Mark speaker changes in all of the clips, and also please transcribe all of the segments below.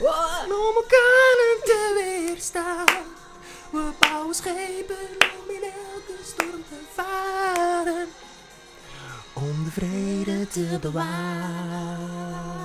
Speaker 1: Om elkaar te weerstaan. We bouwen schepen om in elke storm te varen. Om de vrede te bewaren.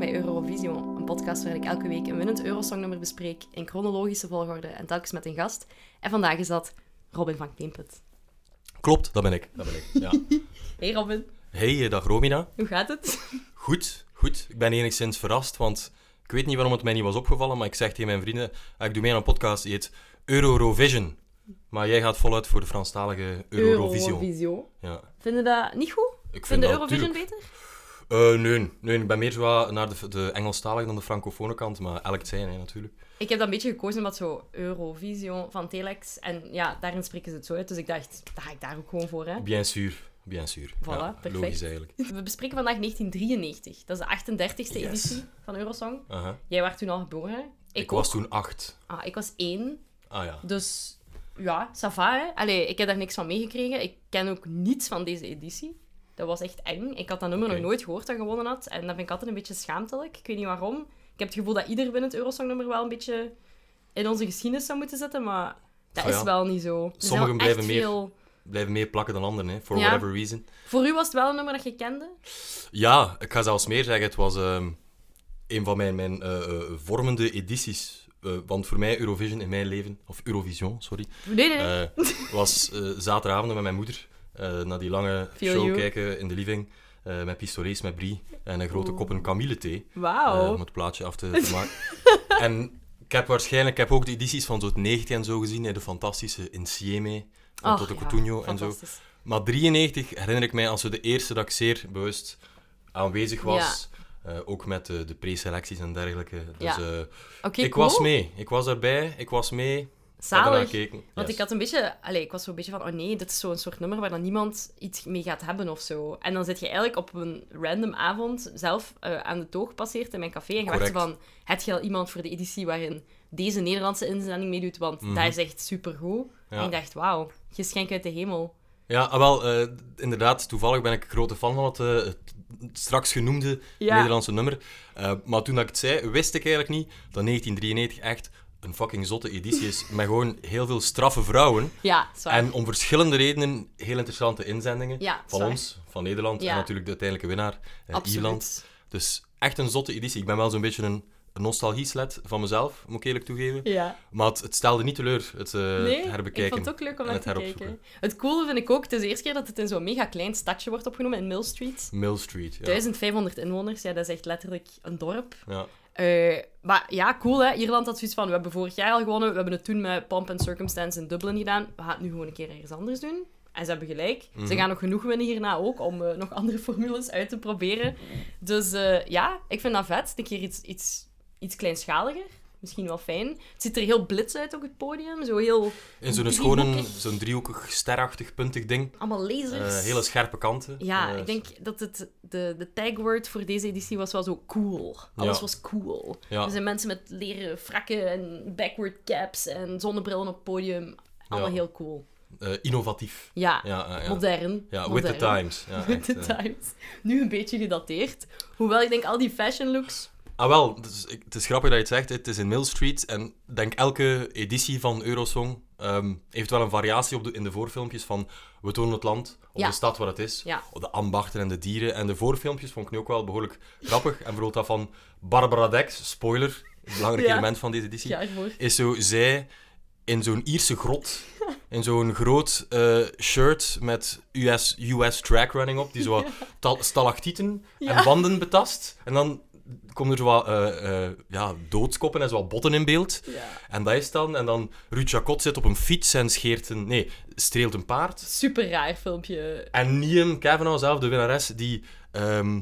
Speaker 2: Bij Eurovision, een podcast waarin ik elke week een winnend Eurosongnummer bespreek in chronologische volgorde en telkens met een gast. En vandaag is dat Robin van Kneemput.
Speaker 1: Klopt, dat ben ik. Dat ben ik. Ja.
Speaker 2: Hey Robin,
Speaker 1: Hey, eh, dag Romina.
Speaker 2: hoe gaat het?
Speaker 1: Goed, goed. Ik ben enigszins verrast, want ik weet niet waarom het mij niet was opgevallen, maar ik zeg tegen mijn vrienden, ah, ik doe mee aan een podcast die heet Eurovision. Maar jij gaat voluit voor de Franstalige Eurovision.
Speaker 2: Eurovision.
Speaker 1: Ja.
Speaker 2: Vind je dat niet goed?
Speaker 1: Ik
Speaker 2: Vind Eurovision
Speaker 1: tuurlijk-
Speaker 2: beter?
Speaker 1: Eh, nee, nee, ik ben meer zo wat naar de, de Engelstalige dan de francofone kant, maar elk zijn, hè, natuurlijk.
Speaker 2: Ik heb dat een beetje gekozen omdat zo Eurovision van Telex en ja, daarin spreken ze het zo uit. Dus ik dacht, daar ga ik daar ook gewoon voor. Hè?
Speaker 1: Bien sûr, bien sûr.
Speaker 2: Voilà,
Speaker 1: ja,
Speaker 2: perfect.
Speaker 1: Logisch eigenlijk.
Speaker 2: We bespreken vandaag 1993. Dat is de 38e
Speaker 1: Yes.
Speaker 2: editie van Eurosong. Jij was toen al geboren.
Speaker 1: Ik,
Speaker 2: ook.
Speaker 1: was toen acht.
Speaker 2: Ah, ik was één.
Speaker 1: Ah ja.
Speaker 2: Dus ja, ça va, hè. Allee, ik heb daar niks van meegekregen. Ik ken ook niets van deze editie. Dat was echt eng. Ik had dat nummer nog nooit gehoord dat gewonnen had. En dat vind ik altijd een beetje schaamtelijk. Ik weet niet waarom. Ik heb het gevoel dat ieder winnend Eurosongnummer wel een beetje in onze geschiedenis zou moeten zitten. Maar dat
Speaker 1: Ah,
Speaker 2: is wel niet zo.
Speaker 1: Sommigen blijven meer-
Speaker 2: veel-
Speaker 1: Blijven meer plakken dan anderen, hè, for
Speaker 2: Ja.
Speaker 1: whatever reason.
Speaker 2: Voor u was het wel een nummer dat je kende?
Speaker 1: Ja, ik ga zelfs meer zeggen. Het was ehm, een van mijn, mijn eh, eh, vormende edities. Eh, want voor mij Eurovision in mijn leven, of Eurovision, sorry,
Speaker 2: Nee, nee,
Speaker 1: was zaterdagavond met mijn moeder eh, naar die lange
Speaker 2: Feel
Speaker 1: show
Speaker 2: you.
Speaker 1: kijken in de living. eh, met pistolets, met brie en een grote
Speaker 2: Oeh.
Speaker 1: koppen kamillethee.
Speaker 2: Wauw.
Speaker 1: eh, om het plaatje af te, te maken. en ik heb waarschijnlijk ik heb ook de edities van zo'n 90 en zo gezien. De fantastische Insieme van Toto
Speaker 2: ja,
Speaker 1: Cutugno en zo. Maar 93 herinner ik mij als zo de eerste dat ik zeer bewust aanwezig was. Ook met de, de preselecties en dergelijke. Dus
Speaker 2: Ja.
Speaker 1: ik
Speaker 2: cool.
Speaker 1: was mee. Ik was erbij. Ik was mee.
Speaker 2: Zalig. Want ik had een beetje... Allee, ik was zo'n beetje van, oh nee, dit is zo'n soort nummer waar dan niemand iets mee gaat hebben of zo. En dan zit je eigenlijk op een random avond zelf eh, aan de toog gepasseerd in mijn café. En je van, heb je al iemand voor de editie waarin deze Nederlandse inzending meedoet? Want
Speaker 1: Mhm.
Speaker 2: dat is echt supergoed.
Speaker 1: Ja.
Speaker 2: En ik dacht, wauw, geschenk uit de hemel.
Speaker 1: Ja, ah, wel, eh, inderdaad. Toevallig ben ik grote fan van het, eh, het straks genoemde
Speaker 2: Ja.
Speaker 1: Nederlandse nummer. Maar toen dat ik het zei, wist ik eigenlijk niet dat 1993 echt een fucking zotte editie is. met gewoon heel veel straffe vrouwen.
Speaker 2: Ja.
Speaker 1: En om verschillende redenen heel interessante inzendingen.
Speaker 2: Ja,
Speaker 1: van
Speaker 2: zwaar.
Speaker 1: ons, van Nederland.
Speaker 2: Ja.
Speaker 1: En natuurlijk de uiteindelijke winnaar, eh. Ierland. Dus echt een zotte editie. Ik ben wel zo'n beetje een, nostalgie-sled van mezelf, moet ik eerlijk toegeven.
Speaker 2: Ja.
Speaker 1: Maar het, het stelde niet teleur, het
Speaker 2: Nee,
Speaker 1: herbekijken.
Speaker 2: ik vond het ook leuk om naar
Speaker 1: het
Speaker 2: te kijken. Het coole vind ik ook, het is de eerste keer dat het in zo'n mega klein stadje wordt opgenomen, in Mill Street.
Speaker 1: Mill Street, ja.
Speaker 2: 1500 inwoners, ja, dat is echt letterlijk een dorp.
Speaker 1: ja.
Speaker 2: Eh, maar ja, cool hè. Ierland had zoiets van, we hebben vorig jaar al gewonnen, we hebben het toen met Pomp and Circumstance in Dublin gedaan. We gaan het nu gewoon een keer ergens anders doen. En ze hebben gelijk. Ze
Speaker 1: Mhm.
Speaker 2: gaan nog genoeg winnen hierna ook, om eh, nog andere formules uit te proberen. Dus eh, ja, ik vind dat vet. Een keer iets, iets, iets kleinschaliger. Misschien wel fijn. Het ziet er heel blitz uit op het podium. Zo heel...
Speaker 1: In zo'n
Speaker 2: Driehoekig.
Speaker 1: schone, zo'n driehoekig, sterachtig, puntig ding.
Speaker 2: Allemaal lasers.
Speaker 1: Eh, hele scherpe kanten.
Speaker 2: Ja,
Speaker 1: Eh,
Speaker 2: ik denk dat het de, de tagword voor deze editie was wel zo cool. Alles
Speaker 1: Ja.
Speaker 2: was cool.
Speaker 1: Ja.
Speaker 2: Er zijn mensen met leren frakken en backward caps en zonnebrillen op het podium. Allemaal
Speaker 1: Ja.
Speaker 2: heel cool.
Speaker 1: eh, innovatief.
Speaker 2: Ja,
Speaker 1: Ja, ja.
Speaker 2: modern.
Speaker 1: Ja, with the times. Ja,
Speaker 2: With
Speaker 1: echt,
Speaker 2: the times. Nu een beetje gedateerd. Hoewel ik denk, al die fashion looks...
Speaker 1: Ah, wel, het is, ik- het is grappig dat je het zegt. Het is in Mill Street en denk elke editie van Eurosong ehm, heeft wel een variatie op de, in de voorfilmpjes van we tonen het land, of
Speaker 2: Ja.
Speaker 1: de stad waar het is,
Speaker 2: Ja.
Speaker 1: of de ambachten en de dieren. En de voorfilmpjes vond ik nu ook wel behoorlijk grappig. En bijvoorbeeld dat van Barbara Dex, spoiler, een belangrijk
Speaker 2: Ja.
Speaker 1: element van deze editie, is zo zij in zo'n Ierse grot, in zo'n groot eh, shirt met US, US track running op, die zo stalactieten en wanden betast. En dan komen er zo wat eh, eh, ja, doodskoppen en zo wat botten in beeld.
Speaker 2: Ja.
Speaker 1: En dat is dan. En dan Ruud Jacot zit op een fiets en scheert een... Nee, streelt een paard.
Speaker 2: Super raar filmpje.
Speaker 1: En Niam Kavanaugh zelf, de winnares, die... ehm,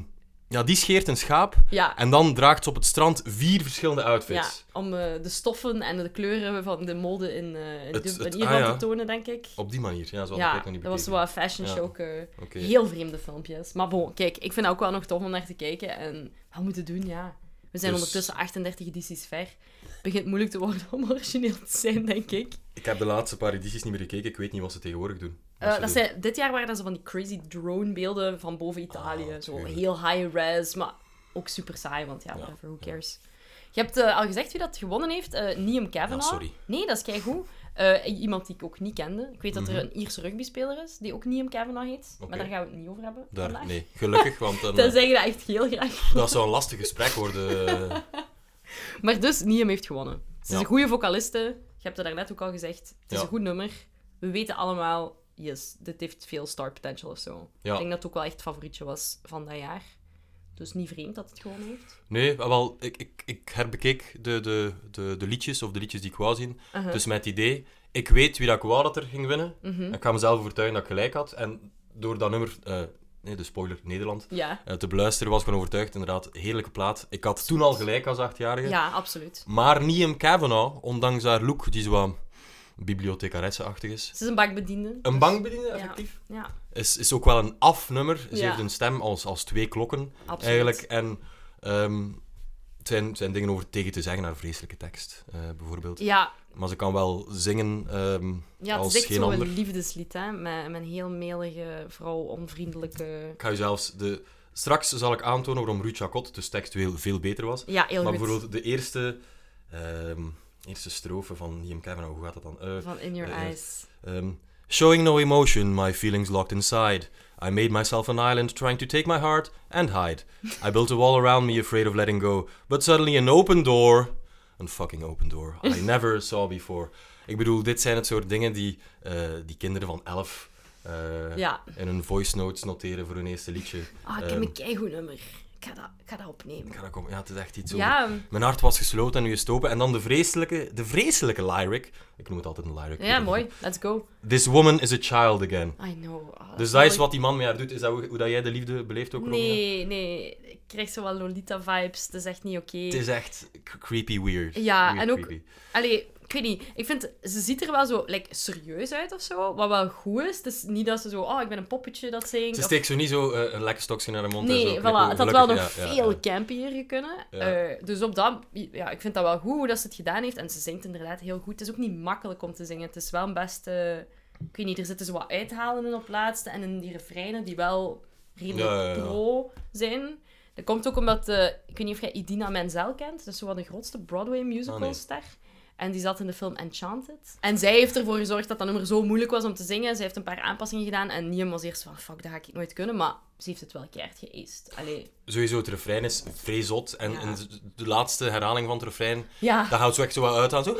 Speaker 1: Ja, die scheert een schaap
Speaker 2: Ja,
Speaker 1: en dan draagt ze op het strand vier verschillende
Speaker 2: ja
Speaker 1: outfits.
Speaker 2: om eh, de stoffen en de kleuren van de mode in, eh in,
Speaker 1: Het- het-
Speaker 2: Ierland
Speaker 1: ah, ja.
Speaker 2: te tonen, denk ik.
Speaker 1: Op die manier, ja, zo ik
Speaker 2: Ja,
Speaker 1: nog niet
Speaker 2: dat was
Speaker 1: bekeken.
Speaker 2: wat fashion
Speaker 1: Ja.
Speaker 2: show. eh. Heel vreemde filmpjes. Maar bon, kijk, ik vind het ook wel nog tof om naar te kijken. En wat moeten doen, ja. We zijn
Speaker 1: Dus-
Speaker 2: ondertussen 38 edities ver. Het begint moeilijk te worden om origineel te zijn, denk ik.
Speaker 1: Ik heb de laatste paar edities niet meer gekeken, ik weet niet wat ze tegenwoordig doen.
Speaker 2: Eh,
Speaker 1: ze
Speaker 2: dat
Speaker 1: doen.
Speaker 2: dit jaar waren dat zo van die crazy drone-beelden van boven Italië.
Speaker 1: Ah,
Speaker 2: zo
Speaker 1: tuurlijk.
Speaker 2: heel high-res, maar ook super saai, want ja,
Speaker 1: Ja,
Speaker 2: whatever, who
Speaker 1: ja.
Speaker 2: cares. Je hebt eh, al gezegd wie dat gewonnen heeft. eh Liam Kavanagh.
Speaker 1: Ja, sorry.
Speaker 2: Nee, dat is keigoed. Eh iemand die ik ook niet kende. Ik weet dat er
Speaker 1: Mhm.
Speaker 2: een Ierse rugbyspeler is, die ook Liam Kavanagh heet. Maar daar gaan we het niet over hebben
Speaker 1: Daar,
Speaker 2: vandaag.
Speaker 1: nee, gelukkig, want dan, eh,
Speaker 2: Tenzij je dat echt heel graag
Speaker 1: dat zou een lastig gesprek worden.
Speaker 2: Maar dus, Liam heeft gewonnen. Ze is een goede vocaliste. Je hebt het daarnet ook al gezegd. Het is
Speaker 1: Ja.
Speaker 2: een goed nummer. We weten allemaal, yes, dit heeft veel star potential of zo.
Speaker 1: Ja.
Speaker 2: Ik denk dat het ook wel echt het favorietje was van dat jaar. Dus niet vreemd dat het gewonnen heeft.
Speaker 1: Nee, wel, ik, ik, ik herbekeek de, de, de, de liedjes, of de liedjes die ik wou zien. Dus met het idee, ik weet wie dat ik wou dat er ging winnen.
Speaker 2: Mhm.
Speaker 1: Ik ga mezelf overtuigen dat ik gelijk had. En door dat nummer, eh, nee, de spoiler, Nederland,
Speaker 2: Ja.
Speaker 1: eh, te beluisteren was ik van overtuigd. Inderdaad, heerlijke plaat. Ik had toen al gelijk als achtjarige.
Speaker 2: ja, absoluut.
Speaker 1: Maar Liam Kavanagh, ondanks haar look, die zo wat bibliothecaresse-achtig is.
Speaker 2: Ze is een bankbediende.
Speaker 1: Een
Speaker 2: dus-
Speaker 1: bankbediende, effectief.
Speaker 2: Ja,
Speaker 1: Is, is ook wel een afnummer. Ze
Speaker 2: Ja.
Speaker 1: heeft een stem als, als twee klokken,
Speaker 2: absoluut.
Speaker 1: eigenlijk. En het zijn, zijn dingen over tegen te zeggen, haar vreselijke tekst, eh, bijvoorbeeld.
Speaker 2: Ja,
Speaker 1: Maar ze kan wel zingen ehm,
Speaker 2: ja het
Speaker 1: als
Speaker 2: is echt
Speaker 1: geen
Speaker 2: zo'n
Speaker 1: ander.
Speaker 2: liefdeslied, hè. Met, met een heel melige vrouw, onvriendelijke...
Speaker 1: Ik ga je zelfs de... Straks zal ik aantonen waarom Ruud Jacot dus textueel veel beter was.
Speaker 2: Ja, heel
Speaker 1: maar
Speaker 2: goed.
Speaker 1: bijvoorbeeld de eerste, ehm, eerste strofe van Liam Kavanagh, hoe gaat dat dan? Eh,
Speaker 2: Van In Your
Speaker 1: eh,
Speaker 2: Eyes.
Speaker 1: Um, showing no emotion, my feelings locked inside. I made myself an island, trying to take my heart and hide. I built a wall around me, afraid of letting go. But suddenly an open door. Een fucking open door. I never saw before. Ik bedoel, dit zijn het soort dingen die, eh, die kinderen van elf eh,
Speaker 2: Ja.
Speaker 1: in hun voice notes noteren voor hun eerste liedje.
Speaker 2: Ah, ik heb
Speaker 1: Ehm,
Speaker 2: een keigoed nummer. Ik ga dat, ik ga dat opnemen.
Speaker 1: ik ga dat komen. Ja, het is echt iets
Speaker 2: Ja,
Speaker 1: over... Mijn hart was gesloten en nu is het open. En dan de vreselijke, de vreselijke lyric. Ik noem het altijd een lyric.
Speaker 2: ja, mooi. Let's go.
Speaker 1: This woman is a child again.
Speaker 2: I know. Ah,
Speaker 1: Dus dat is
Speaker 2: mooi.
Speaker 1: wat die man met haar doet. Is dat hoe, hoe dat jij de liefde beleeft ook, Romina?
Speaker 2: Nee, nee. Ik krijg zo wel Lolita-vibes. Het is echt niet oké.
Speaker 1: Het is echt creepy weird.
Speaker 2: Ja,
Speaker 1: Weird
Speaker 2: en ook-. Allee, ik weet niet. Ik vind, ze ziet er wel zo like, serieus uit of zo. Wat wel goed is. Het is niet dat ze zo, oh, ik ben een poppetje dat zingt.
Speaker 1: Ze
Speaker 2: of-
Speaker 1: steekt zo niet zo eh, een lekker stokje naar de mond. en zo,
Speaker 2: Nee,
Speaker 1: knippen,
Speaker 2: voilà. Het had wel nog.
Speaker 1: Ja,
Speaker 2: veel
Speaker 1: ja.
Speaker 2: campier kunnen. Eh, dus op dat... Ja, ik vind dat wel goed hoe dat ze het gedaan heeft. En ze zingt inderdaad heel goed. Het is ook niet makkelijk om te zingen. Het is wel best... eh, ik weet niet, er zitten zo wat uithalen in op laatste. En in die refreinen die wel redelijk pro zijn. Dat komt ook omdat... eh, ik weet niet of jij Idina Menzel kent. Dat is zo wat de grootste Broadway
Speaker 1: Ah, nee.
Speaker 2: En die zat in de film Enchanted. En zij heeft ervoor gezorgd dat dat nummer zo moeilijk was om te zingen. Ze heeft een paar aanpassingen gedaan. En Niam was eerst van, fuck, dat ga ik nooit kunnen. Maar ze heeft het wel keihard geëist. Allee,
Speaker 1: Sowieso, het refrein is vrij zot. En,
Speaker 2: Ja.
Speaker 1: en de- laatste herhaling van het refrein,
Speaker 2: ja.
Speaker 1: dat houdt zo echt zo wat uit aan. Zo.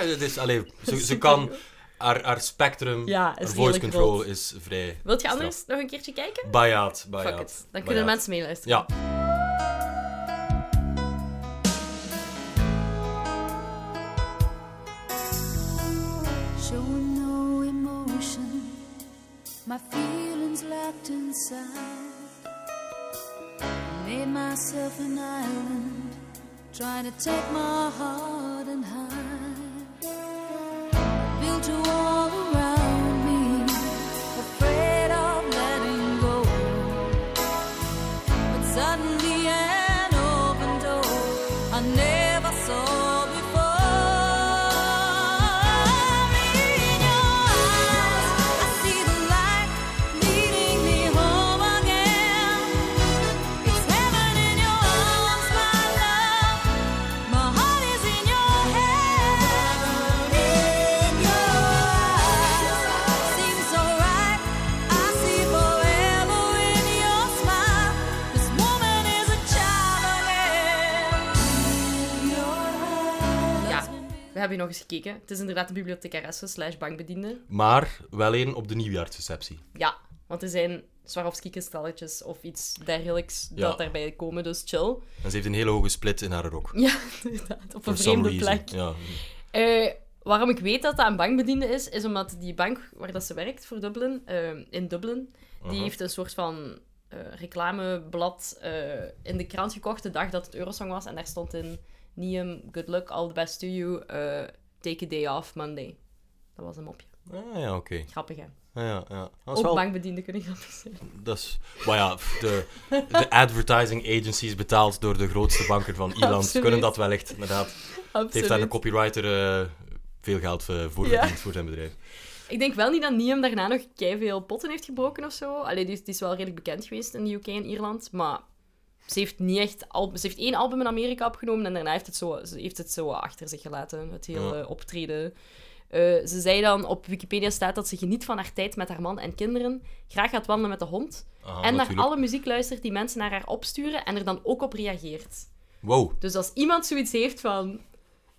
Speaker 1: Het is, allee, ze, ze kan... Haar, haar spectrum,
Speaker 2: Ja,
Speaker 1: haar voice control
Speaker 2: groot.
Speaker 1: is vrij...
Speaker 2: Wilt je
Speaker 1: straf.
Speaker 2: anders nog een keertje kijken?
Speaker 1: Bayaat.
Speaker 2: it. Dan kunnen mensen meeluisteren.
Speaker 1: Ja.
Speaker 3: My feelings locked inside. Made myself an island, trying to take my heart and hide. Built a wall
Speaker 2: nog eens gekeken. Het is inderdaad een bibliothecaresse slash bankbediende.
Speaker 1: Maar wel één op de nieuwjaarsreceptie.
Speaker 2: Ja, want er zijn Swarovski-kristalletjes of iets dergelijks
Speaker 1: Ja.
Speaker 2: dat daarbij komen, dus chill.
Speaker 1: En ze heeft een hele hoge split in haar rok.
Speaker 2: Ja, inderdaad. Op
Speaker 1: For
Speaker 2: een vreemde plek.
Speaker 1: Ja.
Speaker 2: Eh, waarom ik weet dat dat een bankbediende is, is omdat die bank waar dat ze werkt voor Dublin, eh, in Dublin, die heeft een soort van eh, reclameblad in de krant gekocht de dag dat het Eurosong was. En daar stond in Niem, good luck, all the best to you, eh, take a day off Monday. Dat was een mopje.
Speaker 1: Ah, ja, oké.
Speaker 2: Grappig, hè?
Speaker 1: Ah, ja, ja.
Speaker 2: Ook
Speaker 1: wel...
Speaker 2: bankbedienden kunnen grappig zijn.
Speaker 1: Dat is... Maar ja, de, de advertising agencies betaald door de grootste banken van Ierland kunnen dat wellicht, inderdaad.
Speaker 2: Absoluut.
Speaker 1: Heeft daar een copywriter eh, veel geld eh, voor
Speaker 2: Ja.
Speaker 1: verdiend voor zijn bedrijf.
Speaker 2: Ik denk wel niet dat Niem daarna nog veel potten heeft gebroken of zo. Allee, die is, die is wel redelijk bekend geweest in de UK en Ierland, maar ze heeft niet echt... Al, ze heeft één album in Amerika opgenomen en daarna heeft het zo, ze heeft het zo achter zich gelaten, het hele
Speaker 1: Ja.
Speaker 2: optreden. Eh, ze zei dan, op Wikipedia staat dat ze geniet van haar tijd met haar man en kinderen, graag gaat wandelen met de hond
Speaker 1: Ah,
Speaker 2: en naar alle muziek luistert die mensen naar haar opsturen en er dan ook op reageert.
Speaker 1: Wow.
Speaker 2: Dus als iemand zoiets heeft van...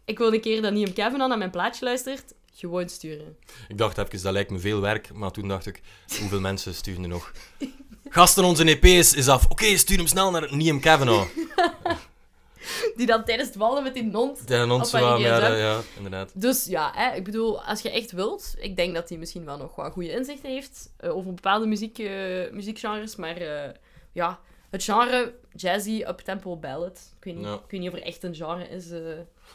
Speaker 2: Ik wil een keer dat Liam Kavanaugh naar mijn plaatje luistert, gewoon sturen.
Speaker 1: Ik dacht even, dat lijkt me veel werk, maar toen dacht ik, hoeveel mensen sturen er nog? Gasten, onze EP is, is af. Oké, stuur hem snel naar Liam Kavanaugh.
Speaker 2: Die dan tijdens het wandelen met die.
Speaker 1: Ja, ons
Speaker 2: Op haar
Speaker 1: ja, ja, ja, inderdaad.
Speaker 2: Dus ja, hè, ik bedoel, als je echt wilt... Ik denk dat hij misschien wel nog wat goede inzichten heeft eh, over bepaalde muziek, eh, muziekgenres. Maar eh, ja, het genre jazzy, uptempo ballad. Ik weet niet,
Speaker 1: Ja.
Speaker 2: ik weet niet of er echt een genre is. eh.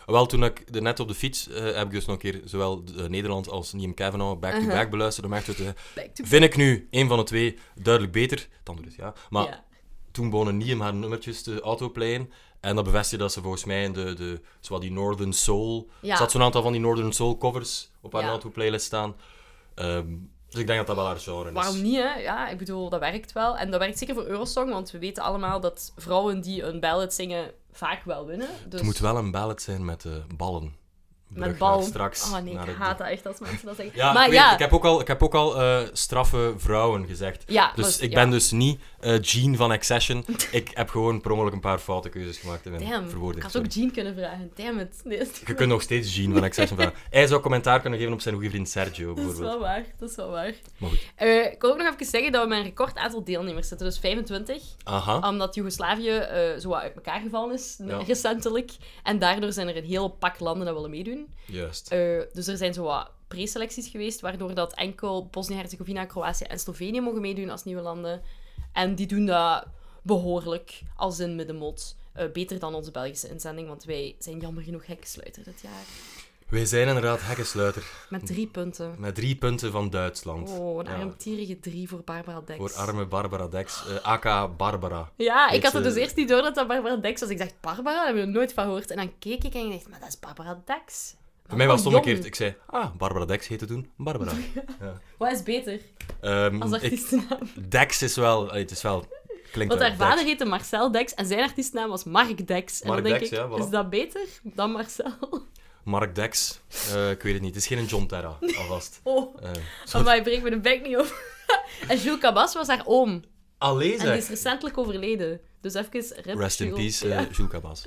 Speaker 1: Wel, toen ik net op de fiets eh, heb ik dus nog een keer zowel eh, Nederland als Liam Kavanaugh back-to-back
Speaker 2: Uh-huh.
Speaker 1: beluisterd. Om echt te vind ik nu een van de twee duidelijk beter. Dan dus ja. Maar
Speaker 2: ja.
Speaker 1: toen begonnen Liam haar nummertjes te autoplayen. En dat bevestigde dat ze volgens mij in de, de zowat die Northern Soul...
Speaker 2: Ja.
Speaker 1: Zat zo'n aantal van die Northern Soul covers op haar autoplaylist staan. Ehm, dus ik denk dat dat wel haar genre is.
Speaker 2: Waarom niet, hè? Ja, ik bedoel, dat werkt wel. En dat werkt zeker voor Eurosong, want we weten allemaal dat vrouwen die een ballad zingen vaak wel winnen. Dus
Speaker 1: Het moet wel een ballad zijn met eh, ballen.
Speaker 2: Met bal.
Speaker 1: Straks
Speaker 2: oh nee, ik haat dat echt als mensen dat zeggen.
Speaker 1: Ja,
Speaker 2: maar
Speaker 1: ik, weet,
Speaker 2: ja,
Speaker 1: ik heb ook al, ik heb ook al eh, straffe vrouwen gezegd.
Speaker 2: ja,
Speaker 1: Dus ik ben dus niet eh Gene van Accession. ik heb gewoon per ongeluk een paar foute keuzes gemaakt in mijn
Speaker 2: Damn, ik
Speaker 1: verwoording.
Speaker 2: had
Speaker 1: sorry.
Speaker 2: ook Jean kunnen vragen. Damn it. Nee,
Speaker 1: Je kunt nog steeds Gene van Accession vragen. Hij zou commentaar kunnen geven op zijn goede vriend Sergio,
Speaker 2: Dat is
Speaker 1: bijvoorbeeld.
Speaker 2: wel waar, dat is wel waar.
Speaker 1: Maar goed.
Speaker 2: Eh, ik wil ook nog even zeggen dat we met een record aantal deelnemers zitten, dus 25.
Speaker 1: Aha.
Speaker 2: Omdat Joegoslavië zo uit elkaar gevallen is, recentelijk. En daardoor zijn er een heel pak landen dat willen meedoen.
Speaker 1: Juist.
Speaker 2: Eh, dus er zijn zo wat preselecties geweest, waardoor dat enkel Bosnië-Herzegovina, Kroatië en Slovenië mogen meedoen als nieuwe landen. En die doen dat behoorlijk, als in middenmot. Eh, beter dan onze Belgische inzending, want wij zijn jammer genoeg hekkensluiter dit jaar.
Speaker 1: Wij zijn inderdaad hekkensluiter.
Speaker 2: Met drie punten.
Speaker 1: Met drie punten van Duitsland.
Speaker 2: Oh, een
Speaker 1: Ja.
Speaker 2: armtierige drie voor Barbara Dex.
Speaker 1: Voor arme Barbara Dex. eh AK Barbara.
Speaker 2: Ja, ik had het dus eerst niet door dat dat Barbara Dex was. Ik dacht, Barbara, daar hebben we nooit van gehoord. En dan keek ik en ik dacht, maar dat is Barbara Dex.
Speaker 1: Voor mij was het
Speaker 2: Oh,
Speaker 1: omgekeerd. Ik zei, ah, Barbara Dex heette toen Barbara. Ja.
Speaker 2: Wat is beter
Speaker 1: Ehm,
Speaker 2: als
Speaker 1: ik,
Speaker 2: artiestennaam?
Speaker 1: Dex is wel... Het is wel... Klinkt
Speaker 2: Want haar
Speaker 1: Dex.
Speaker 2: vader heette Marcel Dex en zijn artiestennaam was Mark Dex. En
Speaker 1: Mark
Speaker 2: dan denk
Speaker 1: Dex,
Speaker 2: ik,
Speaker 1: ja, voilà.
Speaker 2: is dat beter dan Marcel?
Speaker 1: Mark Dex. Eh, ik weet het niet. Het is geen John Terra, alvast.
Speaker 2: Oh,
Speaker 1: Eh, sorry.
Speaker 2: maar ik breek me de bek niet op. en Jules Cabas was haar oom.
Speaker 1: Allee
Speaker 2: En die is recentelijk overleden. Dus even rip
Speaker 1: Rest in peace, eh Jules Cabas.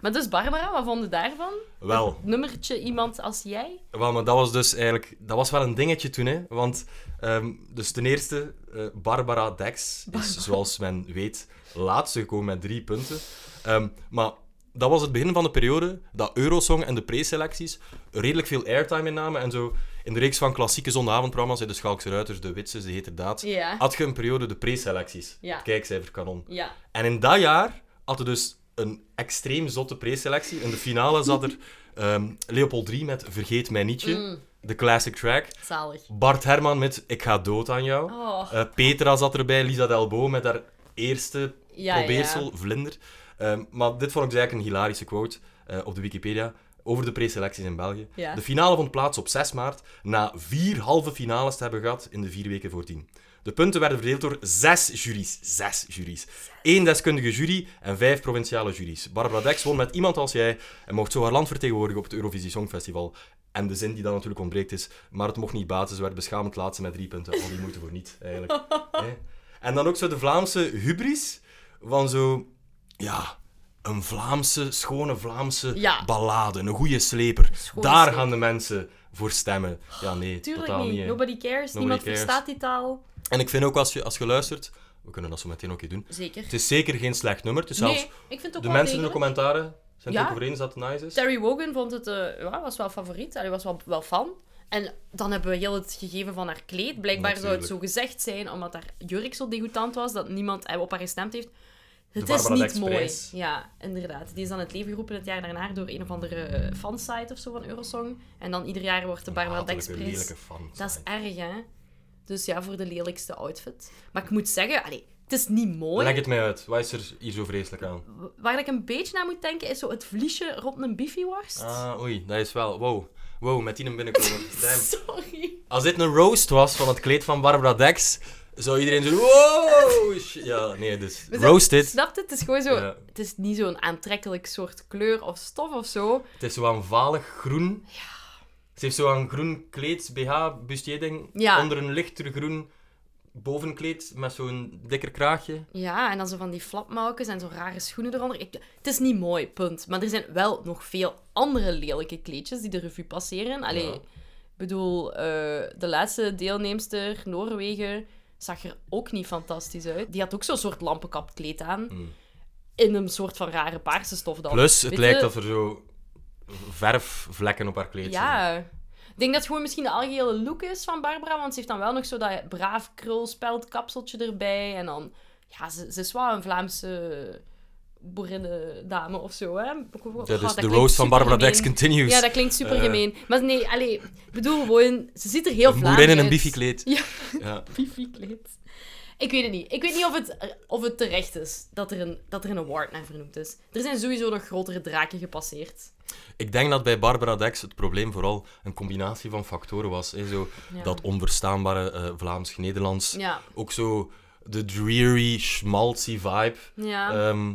Speaker 2: Maar dus Barbara, wat vond je daarvan?
Speaker 1: Wel,
Speaker 2: Nummertje iemand als jij?
Speaker 1: wel, maar dat was dus eigenlijk... Dat was wel een dingetje toen, hè. Want, ehm, dus ten eerste, eh, Barbara Dex is, zoals men weet, laatste gekomen met drie punten. Ehm, maar dat was het begin van de periode dat Eurosong en de preselecties redelijk veel airtime innamen. En zo in de reeks van klassieke zondagavondprogramma's, de Schalkse Ruiters, de Witses, de Heterdaad,
Speaker 2: Ja.
Speaker 1: had je een periode de preselecties.
Speaker 2: Ja.
Speaker 1: Het kijkcijferkanon.
Speaker 2: Ja.
Speaker 1: En in dat jaar had er dus een extreem zotte preselectie. In de finale zat er ehm, Leopold 3 met Vergeet mij nietje,
Speaker 2: Mm,
Speaker 1: de classic track.
Speaker 2: zalig.
Speaker 1: Bart Herman met Ik ga dood aan jou.
Speaker 2: Oh,
Speaker 1: Eh, Petra zat erbij, Lisa Delbo met haar eerste probeersel, Vlinder. Ehm, maar dit vond ik dus eigenlijk een hilarische quote eh, op de Wikipedia over de preselecties in België.
Speaker 2: Ja.
Speaker 1: De finale vond plaats op 6 maart, na vier halve finales te hebben gehad in de vier weken voordien. De punten werden verdeeld door zes juries. Zes juries. Eén deskundige jury en vijf provinciale juries. Barbara Dex won met iemand als jij en mocht zo haar land vertegenwoordigen op het Eurovisie Songfestival. En de zin die dan natuurlijk ontbreekt is, maar het mocht niet baten. Ze werd beschamend laatste met drie punten. Al die moeite voor niet, eigenlijk. En dan ook zo de Vlaamse hubris van zo... Ja, een Vlaamse, schone Vlaamse
Speaker 2: Ja.
Speaker 1: ballade. Een goede sleper.
Speaker 2: Schone
Speaker 1: Daar
Speaker 2: sleper.
Speaker 1: gaan de mensen voor stemmen. Ja, nee,
Speaker 2: Tuurlijk
Speaker 1: totaal
Speaker 2: niet.
Speaker 1: niet.
Speaker 2: Nobody cares.
Speaker 1: Nobody
Speaker 2: Niemand
Speaker 1: cares.
Speaker 2: verstaat die taal.
Speaker 1: En ik vind ook als je, als je luistert, we kunnen dat zo meteen ook doen.
Speaker 2: Zeker.
Speaker 1: Het is zeker geen slecht nummer. Is zelfs
Speaker 2: Nee, ik vind het ook
Speaker 1: de mensen in de commentaren zijn het
Speaker 2: Ja.
Speaker 1: ook over eens dat het nice is.
Speaker 2: Terry Wogan vond het, eh, ja, was wel favoriet. Hij was wel, wel fan. En dan hebben we heel het gegeven van haar kleed. Blijkbaar zou het zo gezegd zijn, omdat haar jurk zo degoutant was, dat niemand eh, op haar gestemd heeft. Het is niet mooi. Ja, inderdaad. Die is dan het leven geroepen het jaar daarna door een of andere eh, fansite of zo van Eurosong. En dan ieder jaar wordt de Barbara Dex. Dat is erg, hè? Dus ja, voor de lelijkste outfit. Maar ik moet zeggen, allee, het is niet mooi.
Speaker 1: Leg het mij uit. Wat is er hier zo vreselijk aan?
Speaker 2: Waar ik een beetje naar moet denken, is zo het vliesje rond een biffyworst.
Speaker 1: Ah, oei, dat is wel... Wow. Wow, met die een binnenkomen.
Speaker 2: Sorry.
Speaker 1: Als dit een roast was van het kleed van Barbara Dex, zou iedereen zo... Wow! shit. Ja, nee, dus... Roasted.
Speaker 2: Snap je? Het is gewoon zo...
Speaker 1: Ja.
Speaker 2: Het is niet zo'n aantrekkelijk soort kleur of stof of zo.
Speaker 1: Het is zo aan valig groen. Ze heeft zo een groen kleed, BH, bustier-ding,
Speaker 2: Ja.
Speaker 1: onder een lichter groen bovenkleed met zo'n dikker kraagje.
Speaker 2: Ja, en dan zo van die flapmouwkes en zo rare schoenen eronder. Ik, het is niet mooi, punt. Maar er zijn wel nog veel andere lelijke kleedjes die de revue passeren. Allee,
Speaker 1: Ja.
Speaker 2: ik bedoel, eh, de laatste deelnemster, Noorwegen, zag er ook niet fantastisch uit. Die had ook zo'n soort lampenkappkleed aan.
Speaker 1: Hmm.
Speaker 2: In een soort van rare paarse stof dan.
Speaker 1: Plus, het
Speaker 2: Weet
Speaker 1: lijkt
Speaker 2: je?
Speaker 1: of er zo verfvlekken op haar kleed zijn.
Speaker 2: Ja. Ik denk dat het gewoon misschien de algehele look is van Barbara, want ze heeft dan wel nog zo dat braaf krulspeldkapseltje erbij. En dan, ja, ze, ze is wel een Vlaamse boerinnendame of zo, hè.
Speaker 1: Dat
Speaker 2: Oh,
Speaker 1: is
Speaker 2: dat
Speaker 1: de roast van Barbara. Dex continues.
Speaker 2: Ja, dat klinkt super
Speaker 1: Eh.
Speaker 2: gemeen. Maar nee, allee, ik bedoel gewoon, ze ziet er heel
Speaker 1: Een
Speaker 2: Vlaams
Speaker 1: boerin in een
Speaker 2: uit.
Speaker 1: biffykleed.
Speaker 2: Ja,
Speaker 1: Ja.
Speaker 2: Ik weet het niet. Ik weet niet of het, of het terecht is dat er, een, dat er een award naar vernoemd is. Er zijn sowieso nog grotere draken gepasseerd.
Speaker 1: Ik denk dat bij Barbara Dex het probleem vooral een combinatie van factoren was. Hè. Zo
Speaker 2: Ja.
Speaker 1: Dat onverstaanbare eh, Vlaams-Nederlands.
Speaker 2: Ja,
Speaker 1: Ook zo de dreary, schmaltzy vibe.
Speaker 2: ja.
Speaker 1: ehm,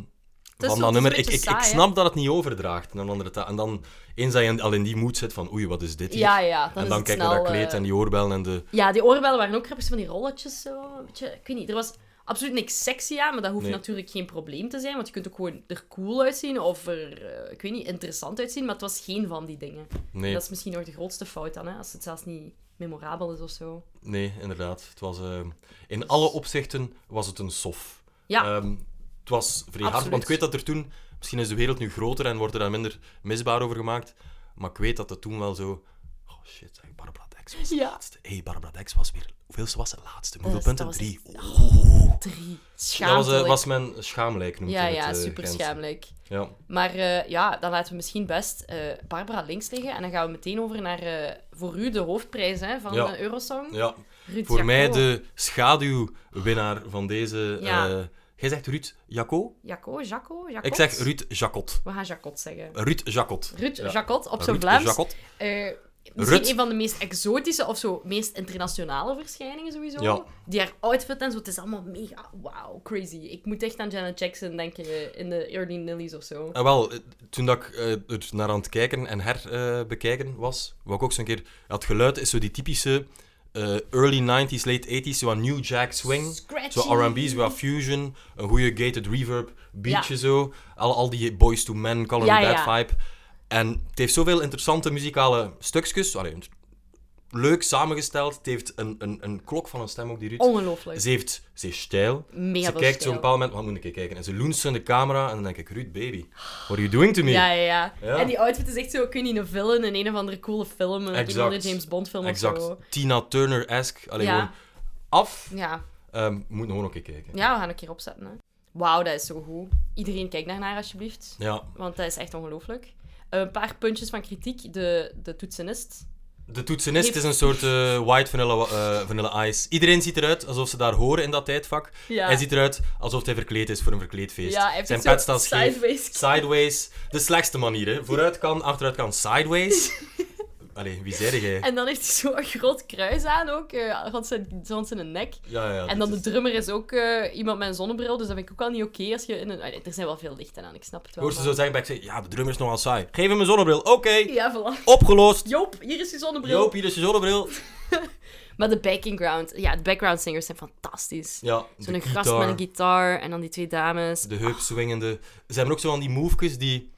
Speaker 2: zo-
Speaker 1: dat nummer. Ik, ik, ik
Speaker 2: saai,
Speaker 1: snap dat het niet overdraagt naar een andere taal. En dan, eens dat je al in die mood zit van oei, wat is dit hier?
Speaker 2: ja, ja. Dan
Speaker 1: en dan kijk
Speaker 2: snel,
Speaker 1: naar dat kleed
Speaker 2: eh,
Speaker 1: en die oorbellen en de...
Speaker 2: Ja, die oorbellen waren ook grappig, van die rolletjes zo. Beetje, ik weet niet, er was absoluut niks sexy aan, maar dat hoeft
Speaker 1: Nee.
Speaker 2: natuurlijk geen probleem te zijn, want je kunt ook gewoon er cool uitzien of er, eh, ik weet niet, interessant uitzien, maar het was geen van die dingen.
Speaker 1: Nee,
Speaker 2: Dat is misschien nog de grootste fout dan, hè, als het zelfs niet memorabel is of zo.
Speaker 1: nee, inderdaad. Het was, eh, in alle opzichten was het een sof.
Speaker 2: Ja,
Speaker 1: Ehm, het was vrij hard, want ik weet dat er toen... Misschien is de wereld nu groter en wordt er dan minder misbaar over gemaakt. Maar ik weet dat het toen wel zo... Oh shit, zeg, Barbara Dex was de
Speaker 2: Ja.
Speaker 1: laatste. Hé, hey, Barbara Dex was weer... Hoeveelste was de laatste? Hoeveel
Speaker 2: dat
Speaker 1: punten? Drie.
Speaker 2: echt-
Speaker 1: Oeh.
Speaker 2: drie.
Speaker 1: Dat was, eh, mijn schaamlijk, noemt
Speaker 2: ja,
Speaker 1: het,
Speaker 2: ja,
Speaker 1: eh,
Speaker 2: super
Speaker 1: Gens.
Speaker 2: schaamlijk.
Speaker 1: Ja.
Speaker 2: Maar eh, ja, dan laten we misschien best eh, Barbara links liggen en dan gaan we meteen over naar, eh, voor u, de hoofdprijs hè, van
Speaker 1: Ja.
Speaker 2: Eurosong.
Speaker 1: ja.
Speaker 2: Ruud
Speaker 1: Voor mij de schaduwwinnaar van deze...
Speaker 2: Ja.
Speaker 1: Jij zegt Ruud Jacot?
Speaker 2: Jaco, Jaco, Jacot?
Speaker 1: Ik zeg Ruud Jacot.
Speaker 2: We gaan Jacot zeggen.
Speaker 1: Ruud Jacot.
Speaker 2: Ruud
Speaker 1: Ja.
Speaker 2: Jacot, op zijn
Speaker 1: Ruud
Speaker 2: Vlaams.
Speaker 1: Jacot.
Speaker 2: Eh, misschien
Speaker 1: Rut.
Speaker 2: een van de meest exotische of zo meest internationale verschijningen sowieso.
Speaker 1: Ja.
Speaker 2: Die haar outfit en zo, het is allemaal mega wauw, crazy. Ik moet echt aan Janet Jackson denken eh, in de Early Nillies of zo.
Speaker 1: Ah, wel, eh, toen dat ik eh, er naar aan het kijken en herbekijken was, wou ik ook zo'n keer... Het geluid is zo die typische eh, early 90s, late 80s, zo New Jack Swing.
Speaker 2: Scratchy.
Speaker 1: Zo R&B, zo wat fusion, een goede gated reverb, beatje
Speaker 2: Ja.
Speaker 1: zo. Al, al die Boys to Men, Call Me
Speaker 2: Ja,
Speaker 1: Bad
Speaker 2: ja.
Speaker 1: vibe. En het heeft zoveel interessante muzikale stukjes. Allee, leuk samengesteld. Het heeft een, een, een klok van een stem ook, die Ruud.
Speaker 2: Ongelooflijk.
Speaker 1: Ze, heeft, ze is stijl.
Speaker 2: Mega
Speaker 1: ze kijkt zo op
Speaker 2: stijl.
Speaker 1: een bepaald moment, wat moet ik kijken? En ze loont zo in de camera en dan denk ik, Ruud, baby, what are you doing to me?
Speaker 2: Ja, ja, ja,
Speaker 1: Ja.
Speaker 2: En die outfit is echt zo, ik weet niet, een villain in een of andere coole film. Een
Speaker 1: Exact.
Speaker 2: andere James Bond film of
Speaker 1: exact.
Speaker 2: zo.
Speaker 1: Tina Turner-esque. Alleen
Speaker 2: Ja.
Speaker 1: gewoon af.
Speaker 2: Ja.
Speaker 1: Ehm moet nog een keer kijken.
Speaker 2: ja, we gaan een keer opzetten. Hè. Wauw, dat is zo goed. Iedereen kijkt daarnaar alsjeblieft.
Speaker 1: Ja.
Speaker 2: Want dat is echt ongelooflijk. Een paar puntjes van kritiek. De, de toetsenist.
Speaker 1: De toetsenist
Speaker 2: Heeft-
Speaker 1: is een soort eh, white vanilla, eh, vanilla ice. Iedereen ziet eruit alsof ze daar horen in dat tijdvak.
Speaker 2: Ja.
Speaker 1: Hij ziet eruit alsof hij verkleed is voor een verkleedfeest.
Speaker 2: Ja,
Speaker 1: Zijn pet staat scheef.
Speaker 2: sideways.
Speaker 1: Sideways. De slechtste manier, hè. Vooruit kan, achteruit kan. Sideways. Allee, wie zei jij?
Speaker 2: En dan heeft hij zo'n groot kruis aan ook, eh, rond, zijn, rond zijn nek.
Speaker 1: Ja, ja.
Speaker 2: en dan de drummer is ook eh, iemand met een zonnebril, dus dat vind ik ook wel niet oké als je in een... Ah, er zijn wel veel lichten aan, ik snap het wel.
Speaker 1: Hoor ze zo zeggen, bij ik zeg, ja, de drummer is nogal saai. Geef hem een zonnebril. Oké,
Speaker 2: Ja, voilà.
Speaker 1: opgelost.
Speaker 2: Joop, hier is je zonnebril.
Speaker 1: Joop, hier is je zonnebril.
Speaker 2: Maar de background, ja, de background singers zijn fantastisch.
Speaker 1: Ja,
Speaker 2: Zo'n gast met een gitaar en dan die twee dames.
Speaker 1: de heup swingende. Ze hebben ook zo van die movejes die...